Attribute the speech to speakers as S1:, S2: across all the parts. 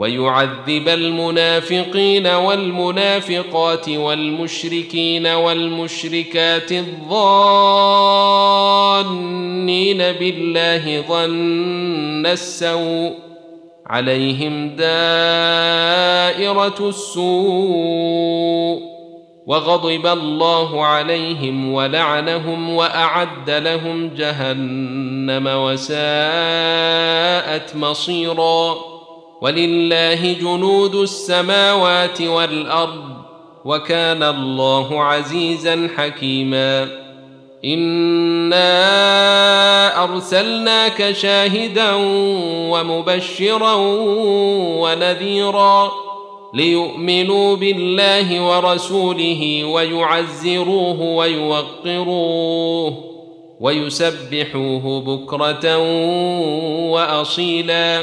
S1: ويعذب المنافقين والمنافقات والمشركين والمشركات الظانين بالله ظن السوء عليهم دائره السوء وغضب الله عليهم ولعنهم واعد لهم جهنم وساءت مصيرًا ولله جنود السماوات والارض وكان الله عزيزا حكيما انا ارسلناك شاهدا ومبشرا ونذيرا ليؤمنوا بالله ورسوله ويعزروه ويوقروه ويسبحوه بكره واصيلا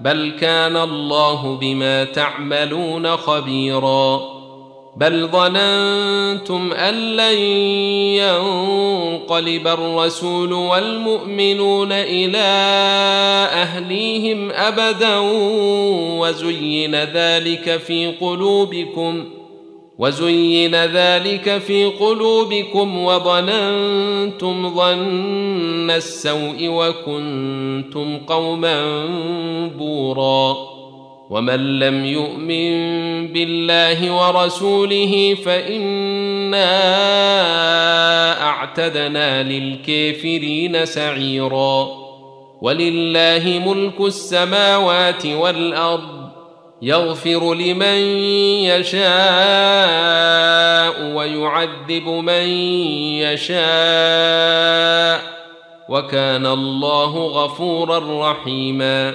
S1: بل كان الله بما تعملون خبيرا بل ظننتم ان لن ينقلب الرسول والمؤمنون الى اهليهم ابدا وزين ذلك في قلوبكم وزين ذلك في قلوبكم وظننتم ظن السوء وكنتم قوما بورا ومن لم يؤمن بالله ورسوله فانا اعتدنا للكافرين سعيرا ولله ملك السماوات والارض يغفر لمن يشاء ويعذب من يشاء وكان الله غفورا رحيما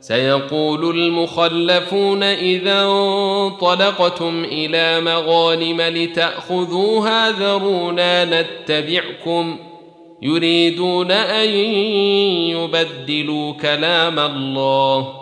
S1: سيقول المخلفون اذا انطلقتم الى مغانم لتاخذوها ذرونا نتبعكم يريدون ان يبدلوا كلام الله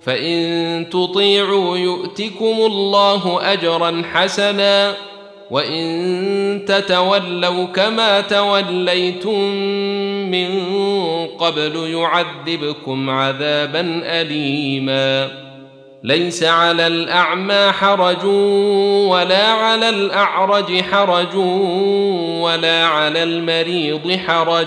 S1: فان تطيعوا يؤتكم الله اجرا حسنا وان تتولوا كما توليتم من قبل يعذبكم عذابا اليما ليس على الاعمى حرج ولا على الاعرج حرج ولا على المريض حرج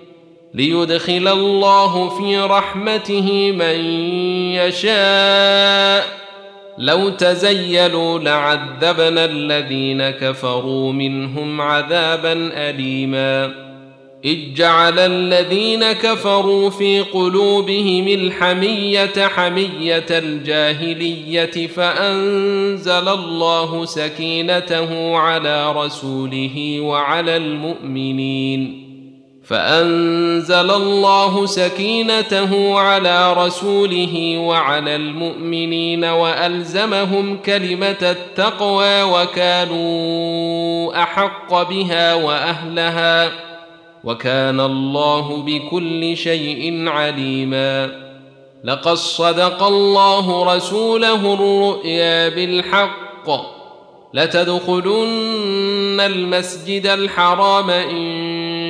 S1: ليدخل الله في رحمته من يشاء لو تزيلوا لعذبنا الذين كفروا منهم عذابا اليما اذ جعل الذين كفروا في قلوبهم الحميه حميه الجاهليه فانزل الله سكينته على رسوله وعلى المؤمنين فانزل الله سكينته على رسوله وعلى المؤمنين والزمهم كلمه التقوى وكانوا احق بها واهلها وكان الله بكل شيء عليما لقد صدق الله رسوله الرؤيا بالحق لتدخلن المسجد الحرام ان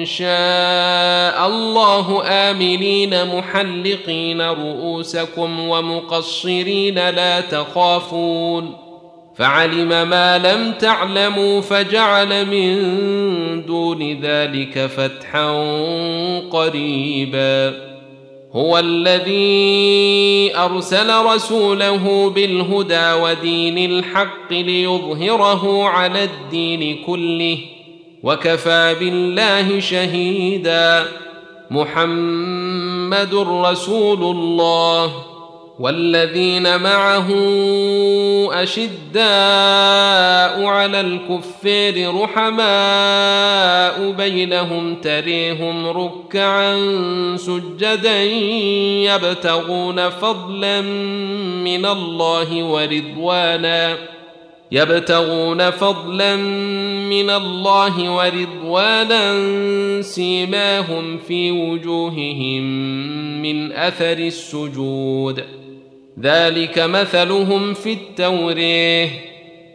S1: شاء الله آمنين محلقين رؤوسكم ومقصرين لا تخافون فعلم ما لم تعلموا فجعل من دون ذلك فتحا قريبا هو الذي ارسل رسوله بالهدى ودين الحق ليظهره على الدين كله وكفى بالله شهيدا محمد رسول الله والذين معه اشداء على الكفار رحماء بينهم تريهم ركعا سجدا يبتغون فضلا من الله ورضوانا يبتغون فضلا من الله ورضوانا سيماهم في وجوههم من اثر السجود ذلك مثلهم في التوريه